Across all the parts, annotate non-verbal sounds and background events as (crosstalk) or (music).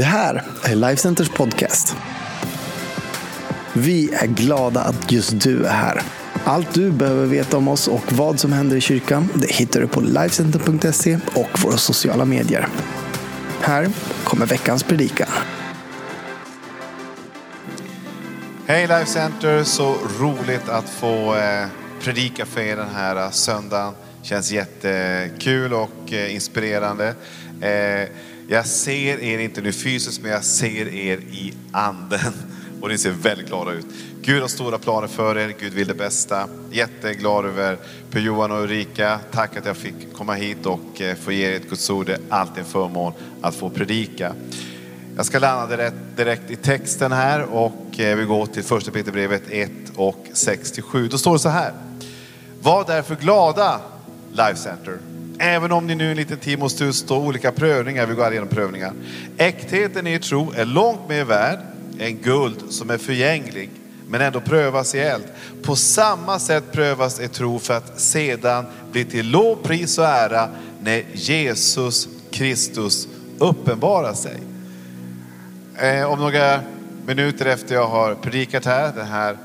Det här är Lifecenters podcast. Vi är glada att just du är här. Allt du behöver veta om oss och vad som händer i kyrkan det hittar du på Lifecenter.se och våra sociala medier. Här kommer veckans predikan. Hej Life Center, så roligt att få eh, predika för er den här eh, söndagen. Känns jättekul och eh, inspirerande. Jag ser er inte nu fysiskt, men jag ser er i anden. Och ni ser väldigt glada ut. Gud har stora planer för er, Gud vill det bästa. Jätteglad över Per-Johan och Ulrika. Tack att jag fick komma hit och eh, få ge er ett Guds ord. Det är alltid en förmån att få predika. Jag ska landa direkt, direkt i texten här och eh, vi går till första Peterbrevet 1 och 67. Då står det så här. Var därför glada, Life Center. Även om ni nu en liten tid måste utstå olika prövningar, vi går igenom prövningar. Äktheten i er tro är långt mer värd än guld som är förgänglig, men ändå prövas i eld. På samma sätt prövas er tro för att sedan bli till lov, pris och ära när Jesus Kristus uppenbarar sig. Eh, om några minuter efter jag har predikat här, den här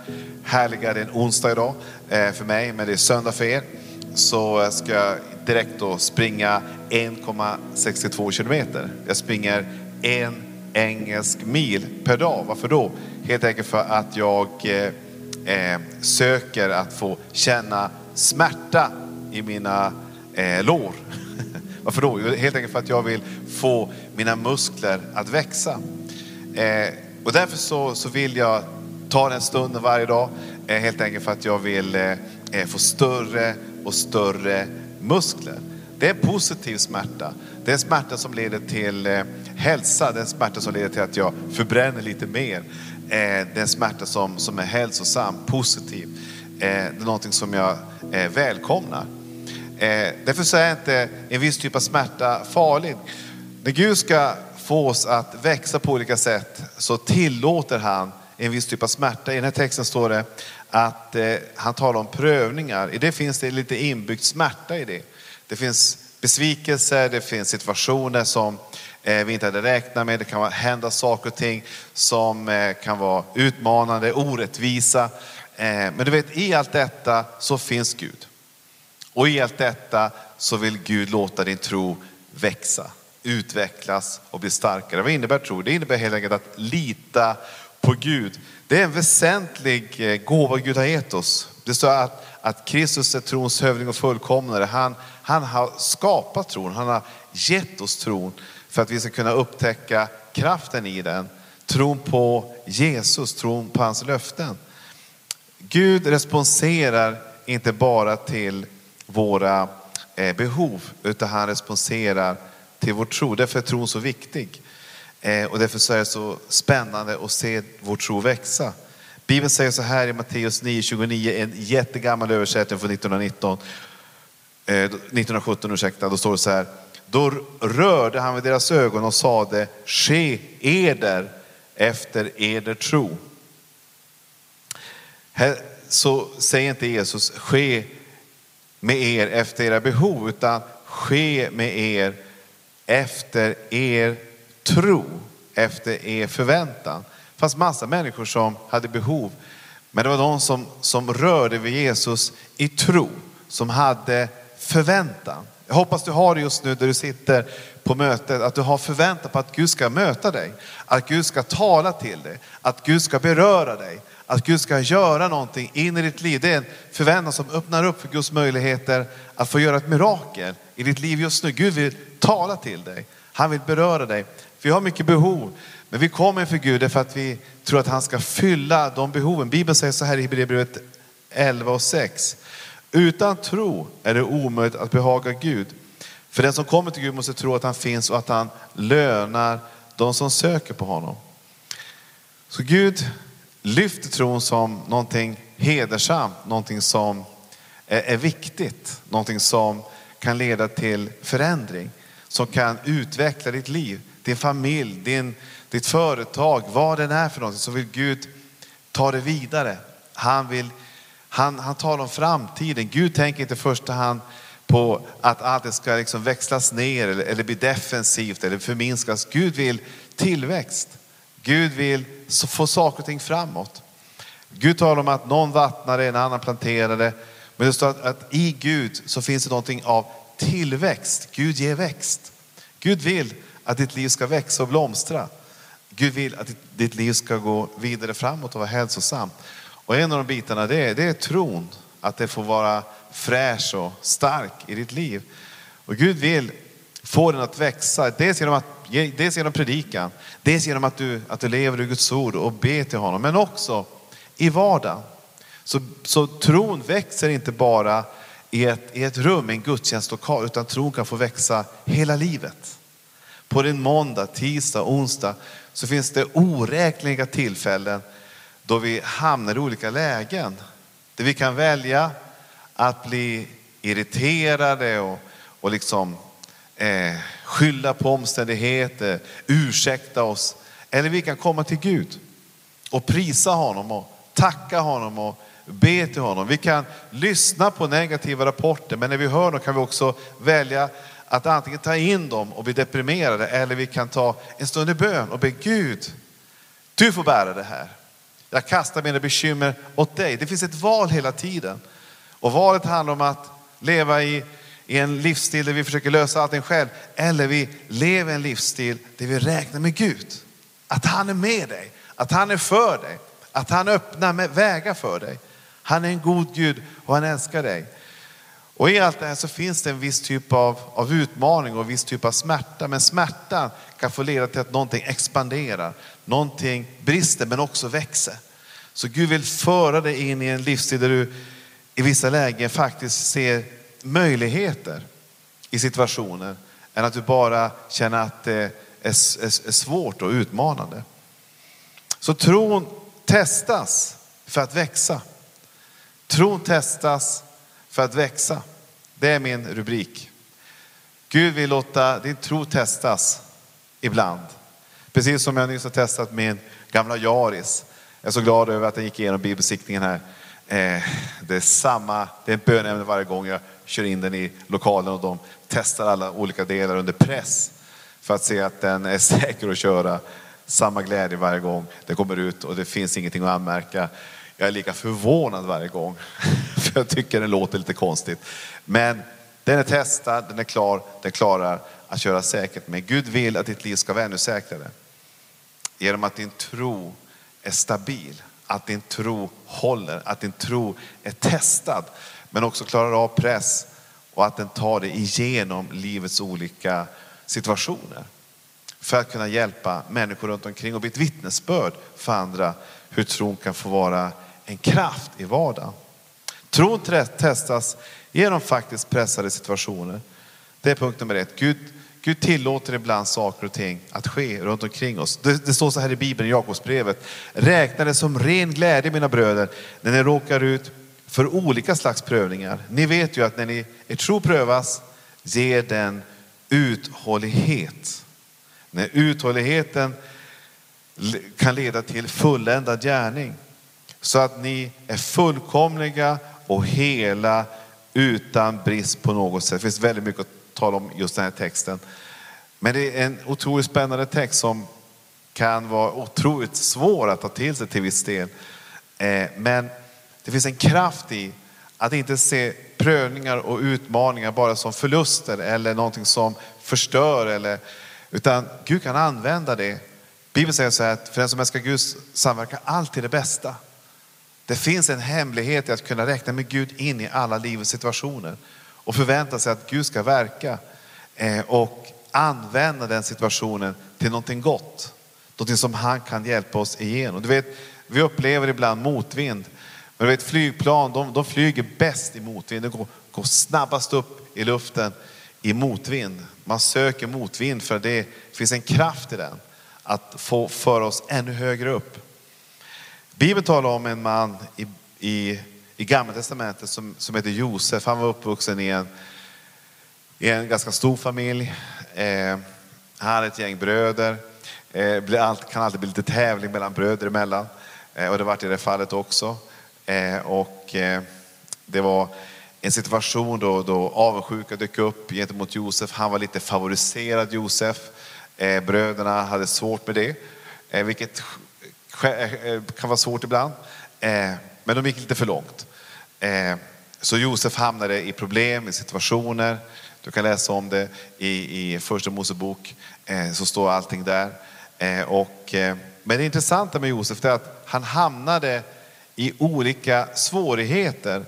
härliga, det är en onsdag idag eh, för mig, men det är söndag för er, så ska jag direkt då springa 1,62 kilometer. Jag springer en engelsk mil per dag. Varför då? Helt enkelt för att jag eh, eh söker att få känna smärta i mina eh, lår. (laughs) Varför då? Helt enkelt för att jag vill få mina muskler att växa. Eh, och därför så, så vill jag ta den stunden varje dag. Eh, helt enkelt för att jag vill eh, eh få större och större muskler. Det är en positiv smärta. Det är en smärta som leder till eh, hälsa. Det är en smärta som leder till att jag förbränner lite mer. Eh, det är en smärta som, som är hälsosam, positiv. Eh, det är någonting som jag välkomnar. Därför så är inte en viss typ av smärta farlig. När Gud ska få oss att växa på olika sätt så tillåter han en viss typ av smärta. I den här texten står det att eh, han talar om prövningar. I det finns det lite inbyggd smärta i det. Det finns besvikelser, det finns situationer som eh, vi inte hade räknat med. Det kan hända saker och ting som eh, kan vara utmanande, orättvisa. Eh, men du vet, i allt detta så finns Gud. Och i allt detta så vill Gud låta din tro växa, utvecklas och bli starkare. Vad innebär tro? Det innebär helt enkelt att lita på Gud. Det är en väsentlig eh, gåva Gud har gett oss. Det står att, att Kristus är trons hövding och fullkomnare. Han, han har skapat tron, han har gett oss tron för att vi ska kunna upptäcka kraften i den. Tron på Jesus, tron på hans löften. Gud responserar inte bara till våra eh, behov, utan han responserar till vår tro. Därför är tron så viktig. Eh, och därför så är det så spännande att se vår tro växa. Bibeln säger så här i Matteus 9.29, en jättegammal översättning från 1919, 1917, eh, ursäkta, då står det så här. Då rörde han vid deras ögon och sade, ske eder efter eder tro. Här så säger inte Jesus, ske med er efter era behov, utan ske med er efter er tro, efter er förväntan. Det fanns massa människor som hade behov, men det var de som, som rörde vid Jesus i tro, som hade förväntan. Jag hoppas du har det just nu där du sitter på mötet, att du har förväntan på att Gud ska möta dig, att Gud ska tala till dig, att Gud ska beröra dig, att Gud ska göra någonting in i ditt liv. Det är en förväntan som öppnar upp för Guds möjligheter att få göra ett mirakel i ditt liv just nu. Gud vill tala till dig. Han vill beröra dig. Vi har mycket behov, men vi kommer för Gud för att vi tror att han ska fylla de behoven. Bibeln säger så här i Hebreerbrevet 11 och 6. Utan tro är det omöjligt att behaga Gud. För den som kommer till Gud måste tro att han finns och att han lönar de som söker på honom. Så Gud lyfter tron som någonting hedersamt, någonting som är viktigt, någonting som kan leda till förändring, som kan utveckla ditt liv, din familj, din, ditt företag, vad det är för någonting, så vill Gud ta det vidare. Han, vill, han, han talar om framtiden. Gud tänker inte i första hand på att allt ska liksom växlas ner eller, eller bli defensivt eller förminskas. Gud vill tillväxt. Gud vill få saker och ting framåt. Gud talar om att någon vattnade, en annan planterade. Men det står att, att i Gud så finns det någonting av tillväxt. Gud ger växt. Gud vill att ditt liv ska växa och blomstra. Gud vill att ditt liv ska gå vidare framåt och vara hälsosamt. Och en av de bitarna det är, det är tron, att det får vara fräsch och stark i ditt liv. Och Gud vill få den att växa, dels genom, att, dels genom predikan, dels genom att du, att du lever i Guds ord och ber till honom, men också i vardagen. Så, så tron växer inte bara i ett, i ett rum, i en gudstjänstlokal, utan tron kan få växa hela livet. På din måndag, tisdag, onsdag så finns det oräkneliga tillfällen då vi hamnar i olika lägen. Där vi kan välja att bli irriterade och, och liksom eh, skylla på omständigheter, ursäkta oss. Eller vi kan komma till Gud och prisa honom och tacka honom och be till honom. Vi kan lyssna på negativa rapporter, men när vi hör dem kan vi också välja att antingen ta in dem och bli deprimerade eller vi kan ta en stund i bön och be Gud, du får bära det här. Jag kastar mina bekymmer åt dig. Det finns ett val hela tiden. Och valet handlar om att leva i, i en livsstil där vi försöker lösa allting själv. Eller vi lever en livsstil där vi räknar med Gud. Att han är med dig, att han är för dig, att han öppnar med vägar för dig. Han är en god Gud och han älskar dig. Och i allt det här så finns det en viss typ av, av utmaning och en viss typ av smärta. Men smärtan kan få leda till att någonting expanderar, någonting brister men också växer. Så Gud vill föra dig in i en livsstil där du i vissa lägen faktiskt ser möjligheter i situationer än att du bara känner att det är, är, är svårt och utmanande. Så tron testas för att växa. Tron testas för att växa. Det är min rubrik. Gud vill låta din tro testas ibland. Precis som jag nyss har testat min gamla Jaris. Jag är så glad över att den gick igenom bibelsiktningen här. Eh, det är samma, det är ett bönämne varje gång jag kör in den i lokalen och de testar alla olika delar under press för att se att den är (laughs) säker att köra. Samma glädje varje gång det kommer ut och det finns ingenting att anmärka. Jag är lika förvånad varje gång, (laughs) för jag tycker den låter lite konstigt. Men den är testad, den är klar, den klarar att köra säkert. Men Gud vill att ditt liv ska vara ännu säkrare. Genom att din tro är stabil, att din tro håller, att din tro är testad. Men också klarar av press och att den tar dig igenom livets olika situationer. För att kunna hjälpa människor runt omkring och bli ett vittnesbörd för andra hur tron kan få vara en kraft i vardagen. Tron testas genom faktiskt pressade situationer. Det är punkt nummer ett. Gud, Gud tillåter ibland saker och ting att ske runt omkring oss. Det, det står så här i Bibeln, i Jakobsbrevet. Räkna det som ren glädje mina bröder när ni råkar ut för olika slags prövningar. Ni vet ju att när ni, er tro prövas ger den uthållighet. När uthålligheten kan leda till fulländad gärning så att ni är fullkomliga och hela utan brist på något sätt. Det finns väldigt mycket att tala om just den här texten. Men det är en otroligt spännande text som kan vara otroligt svår att ta till sig till viss del. Eh, men det finns en kraft i att inte se prövningar och utmaningar bara som förluster eller någonting som förstör. Eller, utan Gud kan använda det. Bibeln säger så här att för den som älskar Gud samverkar alltid det bästa. Det finns en hemlighet i att kunna räkna med Gud in i alla livets situationer och förvänta sig att Gud ska verka eh, och använda den situationen till någonting gott. Någonting som han kan hjälpa oss igenom. Du vet, vi upplever ibland motvind. Men du vet, flygplan de, de flyger bäst i motvind. De går, går snabbast upp i luften i motvind. Man söker motvind för det finns en kraft i den att få föra oss ännu högre upp. Bibeln talar om en man i, i, i Gamla Testamentet som, som heter Josef. Han var uppvuxen i en, i en ganska stor familj. Eh, han hade ett gäng bröder. Eh, det kan alltid bli lite tävling mellan bröder emellan. Eh, och det var i det fallet också. Eh, och eh, det var en situation då, då avundsjuka dök upp gentemot Josef. Han var lite favoriserad Josef. Eh, bröderna hade svårt med det, eh, vilket eh, kan vara svårt ibland. Eh, men de gick lite för långt. Eh, så Josef hamnade i problem, i situationer. Du kan läsa om det i, i första Mosebok, eh, så står allting där. Eh, och, men det intressanta med Josef är att han hamnade i olika svårigheter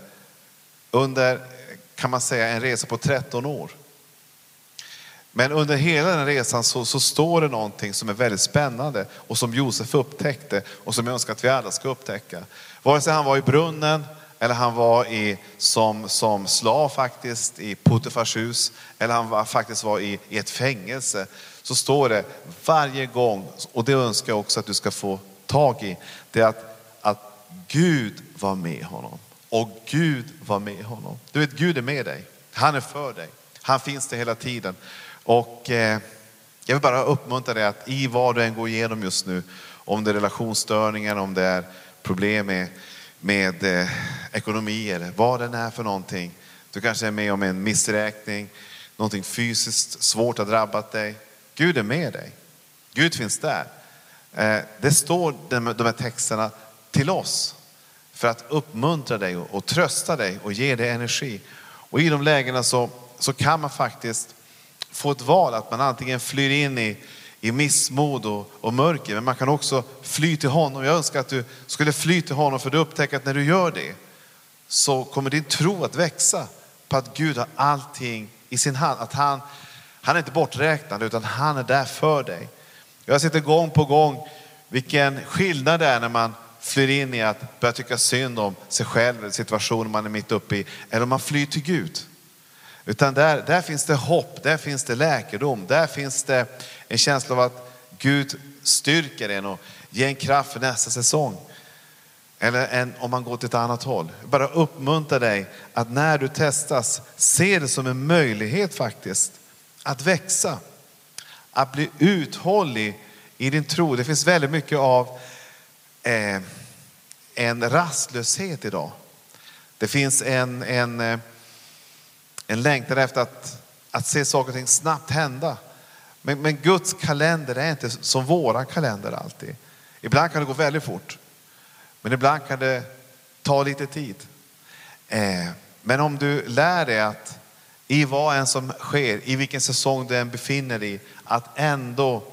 under, kan man säga, en resa på 13 år. Men under hela den resan så, så, står det någonting som är väldigt spännande och som Josef upptäckte och som jag önskar att vi alla ska upptäcka. Vare sig han var i brunnen eller han var i, som, som slav faktiskt i Puttefars hus eller han var, faktiskt var i, i ett fängelse så står det varje gång, och det önskar jag också att du ska få tag i, det är att, att Gud var med honom. Och Gud var med honom. Du vet, Gud är med dig. Han är för dig. Han finns där hela tiden. Och eh, jag vill bara uppmuntra dig att i vad du än går igenom just nu, om det är relationsstörningar, om det är problem med, med eh, ekonomi eller vad det är för någonting. Du kanske är med om en missräkning, någonting fysiskt svårt har drabbat dig. Gud är med dig. Gud finns där. Eh, det står de, här texterna till oss för att uppmuntra dig och, och trösta dig och ge dig energi. Och i de lägena så, så kan man faktiskt få ett val att man antingen flyr in i, i missmod och, och mörker, men man kan också fly till honom. Jag önskar att du skulle fly till honom för du upptäcker att när du gör det så kommer din tro att växa på att Gud har allting i sin hand. Att han, han är inte borträknad utan han är där för dig. Jag har sett det gång på gång vilken skillnad det är när man flyr in i att börja tycka synd om sig själv, situationen man är mitt uppe i, eller om man flyr till Gud. Utan där, där finns det hopp, där finns det läkedom, där finns det en känsla av att Gud styrker en och ger en kraft för nästa säsong. Eller en, om man går till ett annat håll. Bara uppmuntra dig att när du testas, se det som en möjlighet faktiskt att växa. Att bli uthållig i din tro. Det finns väldigt mycket av eh, en rastlöshet idag. Det finns en, en eh, en längtan efter att, att se saker och ting snabbt hända. Men, men Guds kalender är inte som våran kalender alltid. Ibland kan det gå väldigt fort. Men ibland kan det ta lite tid. Eh, men om du lär dig att i vad än som sker, i vilken säsong du än befinner dig att ändå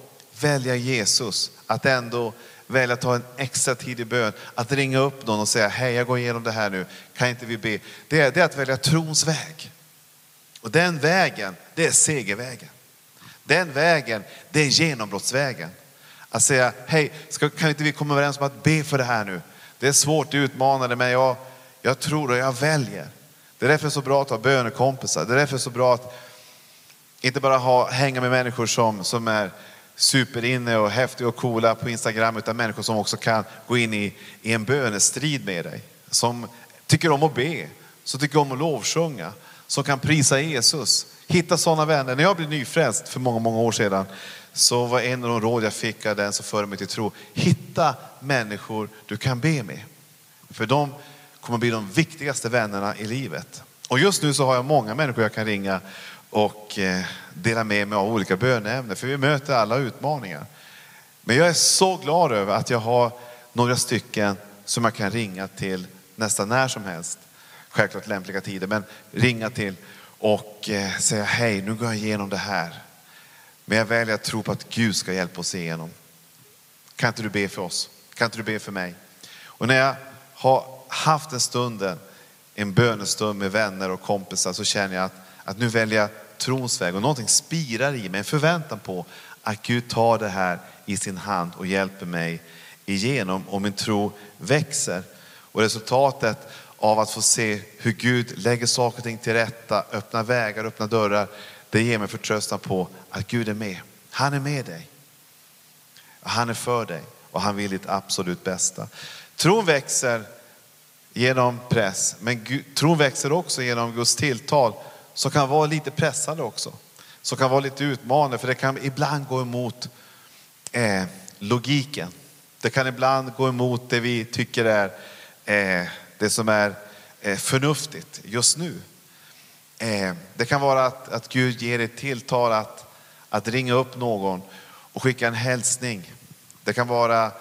välja Jesus, att ändå välja att ta en extra tid i bön, att ringa upp någon och säga, hej jag går igenom det här nu, kan inte vi be? Det är, det är att välja trons väg. Och den vägen, det är segervägen. Den vägen, det är genombrottsvägen. Att säga, hej, ska, kan inte vi komma överens om att be för det här nu? Det är svårt, det är utmanande, men jag, jag tror och jag väljer. Det är därför det är så bra att ha bönekompisar. Det är därför det är så bra att inte bara ha, hänga med människor som, som är superinne och häftiga och coola på Instagram, utan människor som också kan gå in i, i en bönestrid med dig. Som tycker om att be, som tycker om att lovsjunga, som kan prisa Jesus. Hitta sådana vänner. När jag blev nyfrälst för många, många år sedan så var en av de råd jag fick av den som förde mig till tro, hitta människor du kan be med. För de kommer bli de viktigaste vännerna i livet. Och just nu så har jag många människor jag kan ringa och eh, dela med mig av olika böneämnen, för vi möter alla utmaningar. Men jag är så glad över att jag har några stycken som jag kan ringa till nästan när som helst självklart lämpliga tider, men ringa till och eh, säga hej, nu går jag igenom det här. Men jag väljer att tro på att Gud ska hjälpa oss igenom. Kan inte du be för oss? Kan inte du be för mig? Och när jag har haft en stund, en bönestund med vänner och kompisar så känner jag att, att nu väljer jag trons väg och någonting spirar i mig, en förväntan på att Gud tar det här i sin hand och hjälper mig igenom och min tro växer. Och resultatet av att få se hur Gud lägger saker och ting till rätta, öppnar vägar, öppnar dörrar. Det ger mig förtröstan på att Gud är med. Han är med dig. Han är för dig och han vill ditt absolut bästa. Tron växer genom press, men tron växer också genom Guds tilltal som kan vara lite pressande också. Som kan vara lite utmanande för det kan ibland gå emot eh, logiken. Det kan ibland gå emot det vi tycker är eh, det som är eh, förnuftigt just nu. Eh, det kan vara att, att Gud ger ett tilltal att, att ringa upp någon och skicka en hälsning. Det kan vara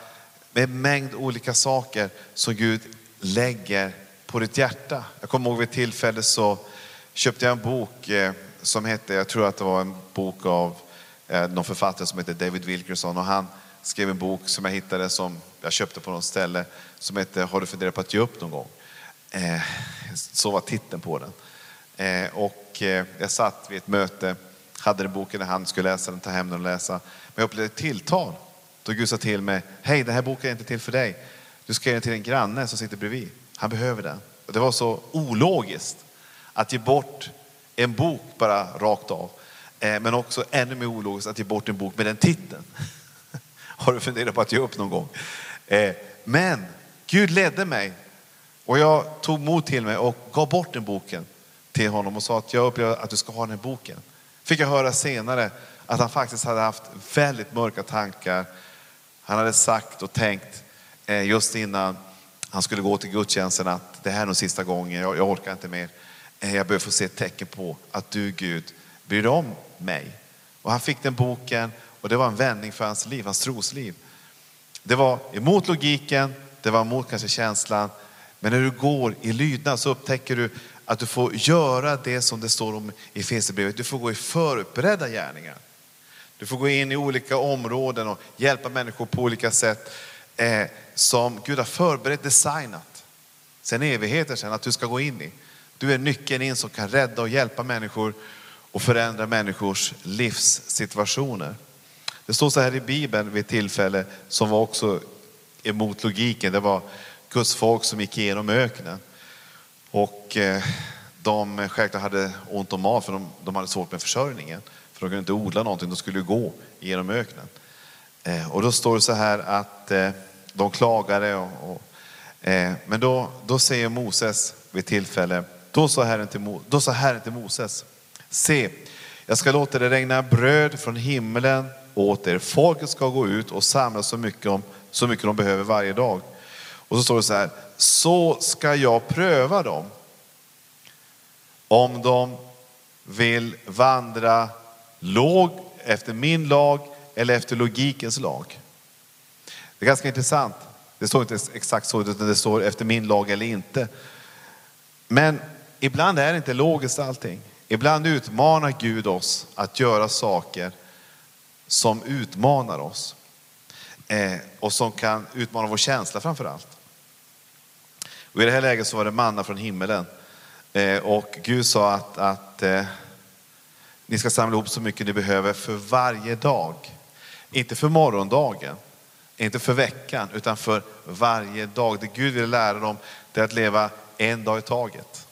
med en mängd olika saker som Gud lägger på ditt hjärta. Jag kommer ihåg vid ett tillfälle så köpte jag en bok eh, som hette, jag tror att det var en bok av någon författare som heter David Wilkerson och han skrev en bok som jag hittade som jag köpte på något ställe som heter Har du funderat på att ge upp någon gång? Eh, så var titeln på den. Eh, och eh, jag satt vid ett möte, hade den boken i hand, skulle läsa den, ta hem den och läsa. Men jag upplevde ett tilltal då Gud sa till mig, hej den här boken är inte till för dig. Du ska ge den till en granne som sitter bredvid. Han behöver den. Och det var så ologiskt att ge bort en bok bara rakt av. Eh, men också ännu mer ologiskt att ge bort en bok med den titeln. Har du funderat på att ge upp någon gång? Eh, men Gud ledde mig och jag tog mod till mig och gav bort den boken till honom och sa att jag upplever att du ska ha den här boken. Fick jag höra senare att han faktiskt hade haft väldigt mörka tankar. Han hade sagt och tänkt eh, just innan han skulle gå till gudstjänsten att det här är nog sista gången, jag, jag orkar inte mer. Eh, jag behöver få se ett tecken på att du Gud bryr dig om mig. Och han fick den boken och det var en vändning för hans liv, hans trosliv. Det var emot logiken, det var emot kanske känslan. Men när du går i lydnad så upptäcker du att du får göra det som det står om i Efesierbrevet. Du får gå i förberedda gärningar. Du får gå in i olika områden och hjälpa människor på olika sätt eh, som Gud har förberett, designat sen evigheter sedan att du ska gå in i. Du är nyckeln in som kan rädda och hjälpa människor och förändra människors livssituationer. Det står så här i Bibeln vid ett tillfälle som var också emot logiken. Det var Guds folk som gick igenom öknen. Och eh, de självklart hade ont om mat för de, de hade svårt med försörjningen. För de kunde inte odla någonting, de skulle gå genom öknen. Eh, och då står det så här att eh, de klagade. Och, och, men då, då säger Moses vid tillfälle, då sa, Herren till, då sa Herren till Moses, se, jag ska låta det regna bröd från himlen åt er. Folket ska gå ut och samla så mycket, om, så mycket de behöver varje dag. Och så står det så här, så ska jag pröva dem. Om de vill vandra låg efter min lag eller efter logikens lag. Det är ganska intressant. Det står inte exakt så, utan det står efter min lag eller inte. Men ibland är det inte logiskt allting. Ibland utmanar Gud oss att göra saker som utmanar oss. Eh, och som kan utmana vår känsla framför allt. Och I det här läget så var det manna från himmelen. Eh, och Gud sa att, att eh, ni ska samla ihop så mycket ni behöver för varje dag. Inte för morgondagen, inte för veckan, utan för varje dag. Det Gud vill lära dem det är att leva en dag i taget.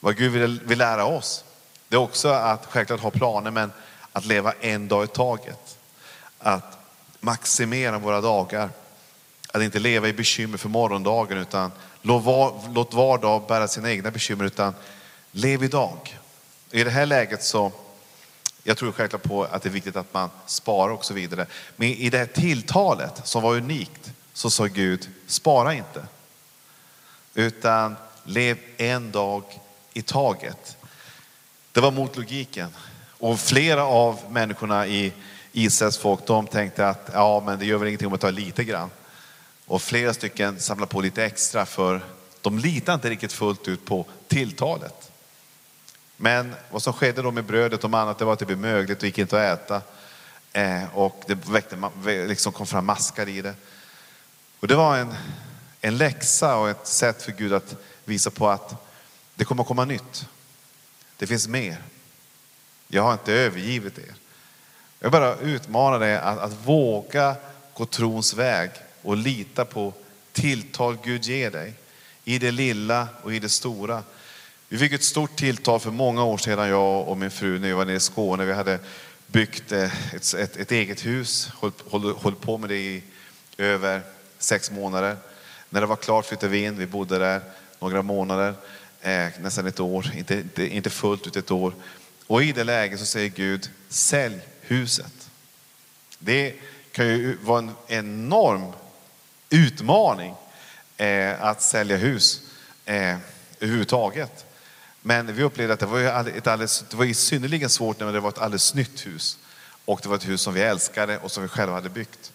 Vad Gud vill, vill lära oss, det är också att självklart ha planer, men att leva en dag i taget. Att maximera våra dagar. Att inte leva i bekymmer för morgondagen, utan låt var dag bära sina egna bekymmer, utan lev idag. I det här läget så, jag tror självklart på att det är viktigt att man sparar och så vidare. Men i det här tilltalet som var unikt så sa Gud, spara inte. Utan lev en dag i taget. Det var mot logiken. Och flera av människorna i Israels folk, de tänkte att ja, men det gör väl ingenting om jag tar lite grann. Och flera stycken samlade på lite extra för de litade inte riktigt fullt ut på tilltalet. Men vad som skedde då med brödet och annat, det var att det blev mögligt och gick inte att äta. Eh, och det väckte, liksom kom fram maskar i det. Och det var en, en läxa och ett sätt för Gud att visa på att det kommer att komma nytt. Det finns mer. Jag har inte övergivit er. Jag bara utmanar dig att, att våga gå trons väg och lita på tilltal Gud ger dig. I det lilla och i det stora. Vi fick ett stort tilltal för många år sedan, jag och min fru, när vi var nere i Skåne. Vi hade byggt eh, ett, ett, ett eget hus, hållit på med det i över sex månader. När det var klart flyttade vi in, vi bodde där några månader, eh, nästan ett år, inte, inte, inte fullt ut ett år. Och i det läget så säger Gud, sälj huset. Det kan ju vara en enorm utmaning eh, att sälja hus eh, överhuvudtaget. Men vi upplevde att det var, ett alldeles, det var synnerligen svårt när det var ett alldeles nytt hus. Och det var ett hus som vi älskade och som vi själva hade byggt.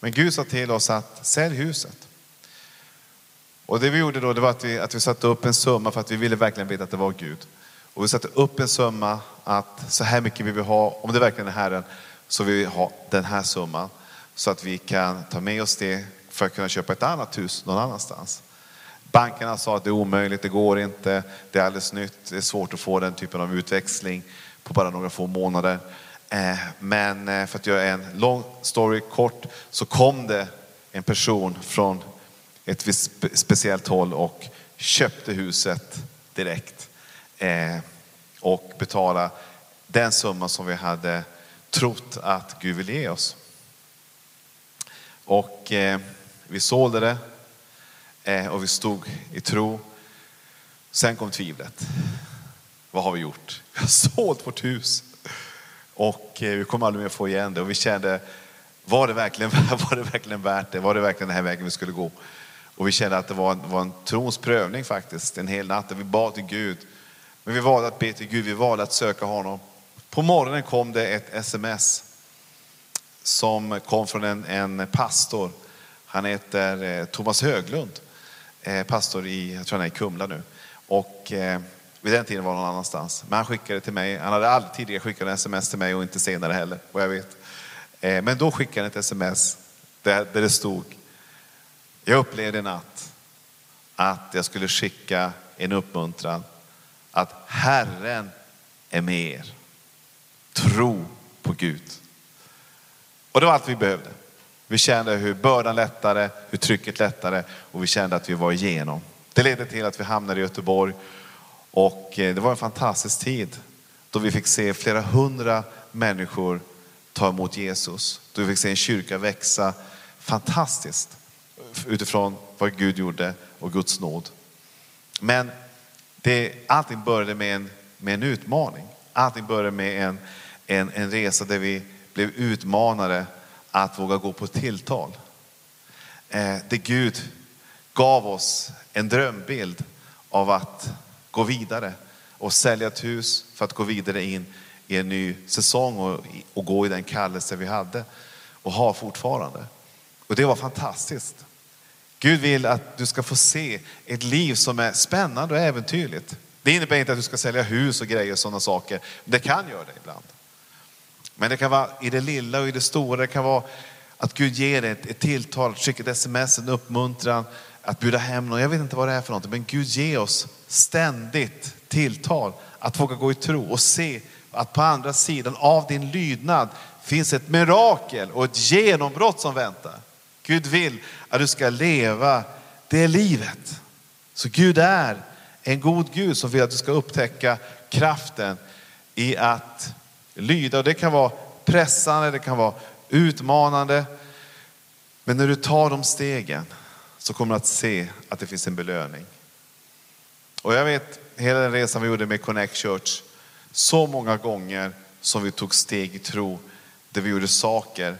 Men Gud sa till oss att sälj huset. Och det vi gjorde då det var att vi, att vi satte upp en summa för att vi ville verkligen veta att det var Gud. Och vi satte upp en summa att så här mycket vill vi ha, om det verkligen är Herren, så vill vi ha den här summan. Så att vi kan ta med oss det för att kunna köpa ett annat hus någon annanstans. Bankerna sa att det är omöjligt, det går inte, det är alldeles nytt, det är svårt att få den typen av utväxling på bara några få månader. Eh, men eh, för att göra en lång story kort så kom det en person från ett speciellt håll och köpte huset direkt. Eh, och betala den summa som vi hade trott att Gud ville ge oss. Och eh, vi sålde det eh, och vi stod i tro. Sen kom tvivlet. Vad har vi gjort? (laughs) Vi har sålt vårt hus. Och eh, vi kommer aldrig mer få igen det. Och vi kände, var det verkligen, (laughs) var det verkligen värt det? Var det verkligen den här vägen vi skulle gå? Och vi kände att det var en, var en trons prövning faktiskt, en hel natt. Där vi bad till Gud. Men vi valde att be till Gud, vi valde att söka honom. På morgonen kom det ett sms som kom från en, en pastor. Han heter eh, Thomas Höglund, eh, pastor i, jag tror han är i Kumla nu. Och eh, vid den tiden var han någon annanstans. Men han skickade till mig. Han hade aldrig tidigare skickat en sms till mig och inte senare heller, vad jag vet. Eh, men då skickade han ett sms där, det stod, jag upplevde i natt att jag skulle skicka en uppmuntran att Herren är med er. Tro på Gud. Och det var allt vi behövde. Vi kände hur bördan lättade, hur trycket lättade och vi kände att vi var igenom. Det ledde till att vi hamnade i Göteborg och eh, det var en fantastisk tid då vi fick se flera hundra människor ta emot Jesus. Då vi fick se en kyrka växa fantastiskt utifrån vad Gud gjorde och Guds nåd. Men det, allting började med en, med en utmaning. Allting började med en, en, en resa där vi blev utmanade att våga gå på tilltal. Eh, där Gud gav oss en drömbild av att gå vidare och sälja ett hus för att gå vidare in i en ny säsong och, och gå i den kallelse vi hade och har fortfarande. Och det var fantastiskt. Gud vill att du ska få se ett liv som är spännande och äventyrligt. Det innebär inte att du ska sälja hus och grejer och sådana saker. Det kan göra det ibland. Men det kan vara i det lilla och i det stora. Det kan vara att Gud ger dig ett, ett tilltal, skicka ett sms, en uppmuntran, att bjuda hem någon. Jag vet inte vad det är för någonting, men Gud ger oss ständigt tilltal att våga gå i tro och se att på andra sidan av din lydnad finns ett mirakel och ett genombrott som väntar. Gud vill att du ska leva det livet. Så Gud är en god Gud som vill att du ska upptäcka kraften i att lyda. Och det kan vara pressande, det kan vara utmanande. Men när du tar de stegen så kommer du att se att det finns en belöning. Och jag vet hela den resan vi gjorde med Connect Church, så många gånger som vi tog steg i tro, där vi gjorde saker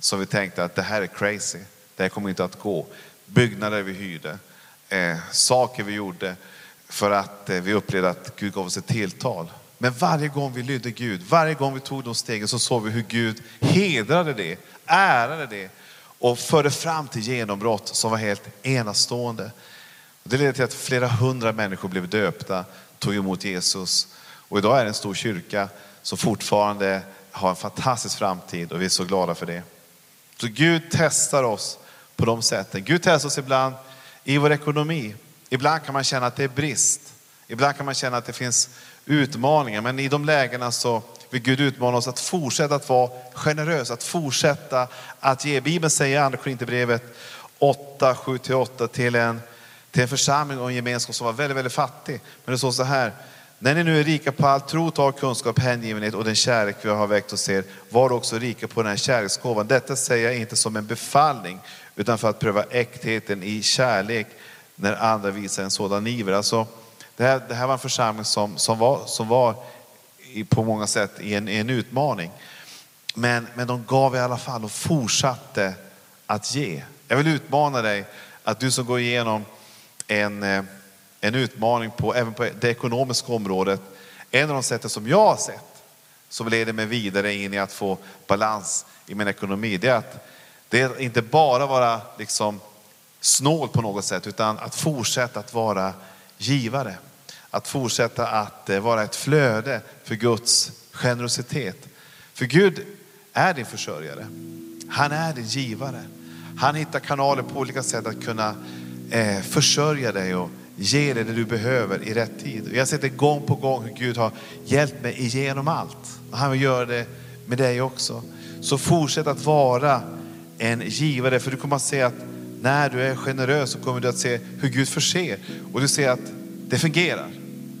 som vi tänkte att det här är crazy, det här kommer inte att gå. Byggnader vi hyrde, eh, saker vi gjorde för att eh, vi upplevde att Gud gav oss ett tilltal. Men varje gång vi lydde Gud, varje gång vi tog de stegen så såg vi hur Gud hedrade det, ärade det och förde fram till genombrott som var helt enastående. Det ledde till att flera hundra människor blev döpta, tog emot Jesus. Och idag är det en stor kyrka som fortfarande har en fantastisk framtid och vi är så glada för det. Så Gud testar oss på de sätten. Gud testar oss ibland i vår ekonomi. Ibland kan man känna att det är brist. Ibland kan man känna att det finns utmaningar. Men i de lägena så vill Gud utmana oss att fortsätta att vara generös, att fortsätta att ge. Bibeln säger i Andra Korinthierbrevet 8, 7-8 till en, till en församling och en gemenskap som var väldigt, väldigt fattig. Men det står så här, när ni nu är rika på allt tro, tal, kunskap, hängivenhet och den kärlek vi har väckt hos er, var också rika på den här kärleksgåvan. Detta säger jag inte som en befallning, utan för att pröva äktheten i kärlek när andra visar en sådan iver. Alltså, det, här, det här var en församling som, som var, som var på många sätt i en, en utmaning. Men, men de gav i alla fall och fortsatte att ge. Jag vill utmana dig att du som går igenom en, eh, en utmaning på, även på det ekonomiska området, en av de sätten som jag har sett, som leder mig vidare in i att få balans i min ekonomi. Det är att det är inte bara vara liksom snål på något sätt, utan att fortsätta att vara givare. Att fortsätta att eh, vara ett flöde för Guds generositet. För Gud är din försörjare. Han är din givare. Han hittar kanaler på olika sätt att kunna eh, försörja dig och ge dig det du behöver i rätt tid. Jag har sett det gång på gång hur Gud har hjälpt mig igenom allt. Och han vill göra det med dig också. Så fortsätt att vara en givare, för du kommer att se att när du är generös så kommer du att se hur Gud förser. Och du ser att det fungerar.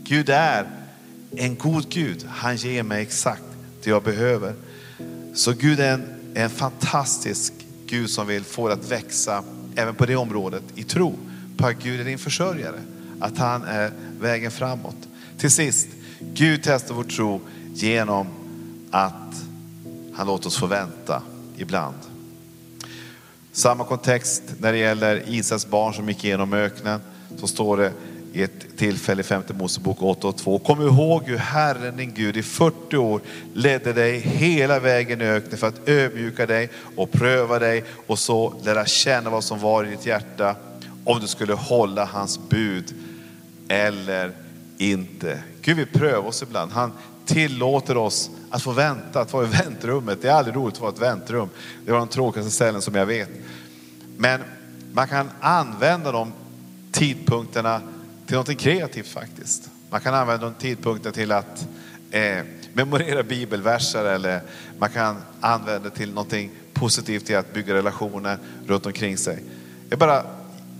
Gud är en god Gud. Han ger mig exakt det jag behöver. Så Gud är en, en fantastisk Gud som vill få dig att växa även på det området i tro på att Gud är din försörjare. Att han är vägen framåt. Till sist, Gud testar vår tro genom att han låter oss få vänta ibland. Samma kontext när det gäller Israels barn som gick igenom öknen. Så står det i ett tillfälle i femte Mosebok 8 och 2. Kom ihåg hur Herren din Gud i 40 år ledde dig hela vägen i öknen för att ödmjuka dig och pröva dig och så lära känna vad som var i ditt hjärta om du skulle hålla hans bud eller inte. Gud vill pröva oss ibland. Han tillåter oss att få vänta, att vara i väntrummet. Det är aldrig roligt att vara i ett väntrum. Det var de tråkigaste ställen som jag vet. Men man kan använda de tidpunkterna till något kreativt faktiskt. Man kan använda de tidpunkterna till att eh, memorera bibelverser eller man kan använda det till någonting positivt till att bygga relationer runt omkring sig. Jag bara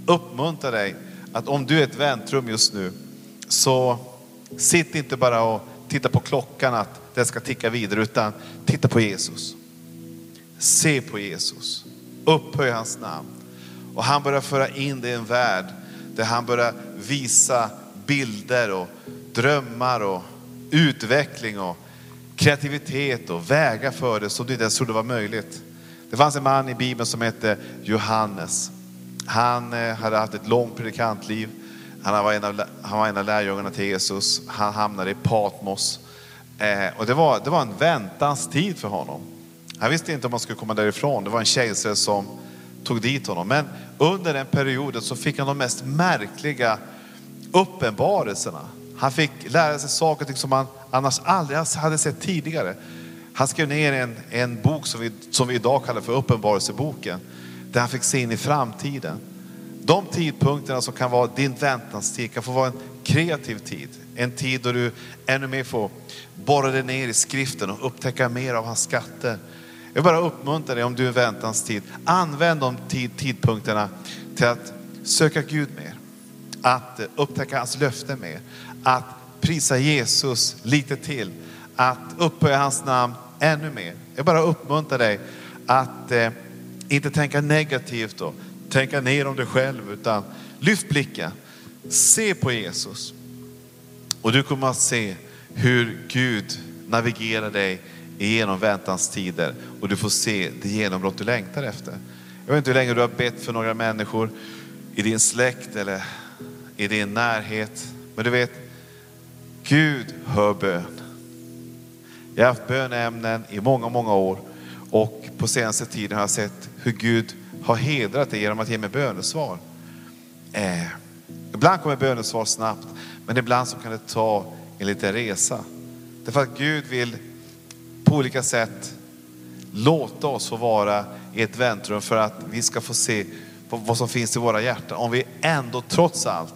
Uppmuntra dig att om du är ett väntrum just nu så sitt inte bara och titta på klockan att den ska ticka vidare utan titta på Jesus. Se på Jesus. Upphöj hans namn. Och han börjar föra in dig i en värld där han börjar visa bilder och drömmar och utveckling och kreativitet och vägar för det som du inte ens trodde var möjligt. Det fanns en man i Bibeln som hette Johannes. Han eh, hade haft ett långt predikantliv. Han var en av, han var en av lärjungarna till Jesus. Han hamnade i Patmos. Eh, och det var, det var en väntans tid för honom. Han visste inte om han skulle komma därifrån. Det var en kejsare som tog dit honom. Men under den perioden så fick han de mest märkliga uppenbarelserna. Han fick lära sig saker som han annars aldrig hade sett tidigare. Han skrev ner en, en bok som vi, som vi idag kallar för Uppenbarelseboken. Där han fick se in i framtiden. De tidpunkterna som kan vara din väntanstid kan få vara en kreativ tid. En tid då du ännu mer får borra dig ner i skriften och upptäcka mer av hans skatter. Jag bara uppmuntrar dig om du är väntans tid. Använd de tid, tidpunkterna till att söka Gud mer. Att upptäcka hans löfte mer. Att prisa Jesus lite till. Att upphöja hans namn ännu mer. Jag bara uppmuntrar dig att eh, inte tänka negativt och tänka ner om dig själv utan lyft blicken. Se på Jesus. Och du kommer att se hur Gud navigerar dig igenom väntans tider och du får se det genombrott du längtar efter. Jag vet inte hur länge du har bett för några människor i din släkt eller i din närhet. Men du vet, Gud hör bön. Jag har haft bönämnen i många, många år och på senaste tiden har jag sett hur Gud har hedrat dig genom att ge mig bönesvar. Eh, ibland kommer bönesvar snabbt, men ibland så kan det ta en liten resa. Därför att Gud vill på olika sätt låta oss få vara i ett väntrum för att vi ska få se vad som finns i våra hjärtan. Om vi ändå trots allt,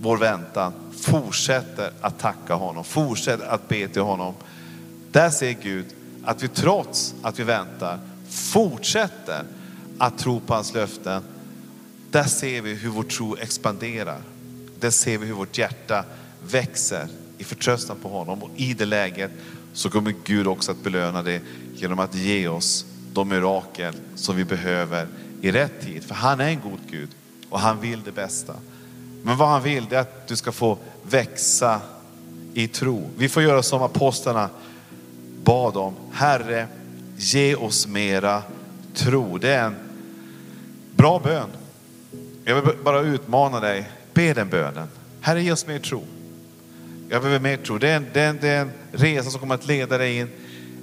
vår väntan, fortsätter att tacka honom, fortsätter att be till honom. Där ser Gud att vi trots att vi väntar fortsätter att tro på hans löften. Där ser vi hur vår tro expanderar. Där ser vi hur vårt hjärta växer i förtröstan på honom. Och i det läget så kommer Gud också att belöna det genom att ge oss de mirakel som vi behöver i rätt tid. För han är en god Gud och han vill det bästa. Men vad han vill är att du ska få växa i tro. Vi får göra som apostlarna bad om. Herre, ge oss mera tro. Det är en bra bön. Jag vill bara utmana dig. Be den bönen. Herre, ge oss mer tro. Jag behöver mer tro. Det är, en, det, är en, det är en resa som kommer att leda dig in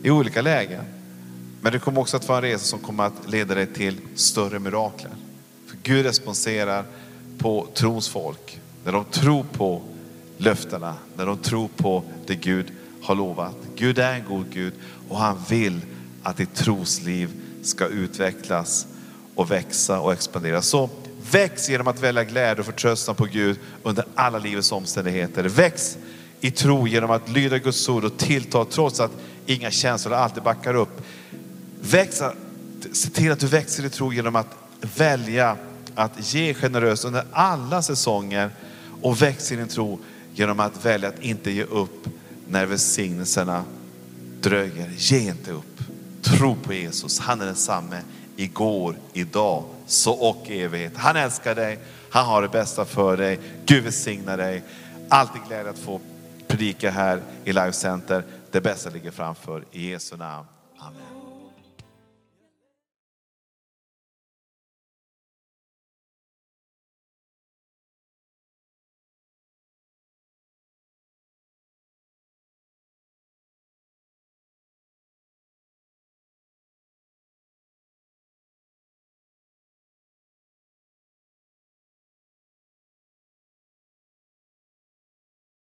i olika lägen. Men det kommer också att vara en resa som kommer att leda dig till större mirakler. För Gud responserar på trons folk. När de tror på löftena, när de tror på det Gud har lovat. Gud är en god Gud och han vill att ditt trosliv ska utvecklas och växa och expandera. Så väx genom att välja glädje och förtröstan på Gud under alla livets omständigheter. Väx i tro genom att lyda Guds ord och tillta trots att inga känslor alltid backar upp. Väx, se till att du växer i tro genom att välja att ge generöst under alla säsonger och väx i din tro genom att välja att inte ge upp när välsignelserna dröjer. Ge inte upp. Tro på Jesus. Han är densamme igår, idag, så och i evighet. Han älskar dig. Han har det bästa för dig. Gud välsignar dig. Alltid glädje att få predika här i Life Center. Det bästa ligger framför. I Jesu namn.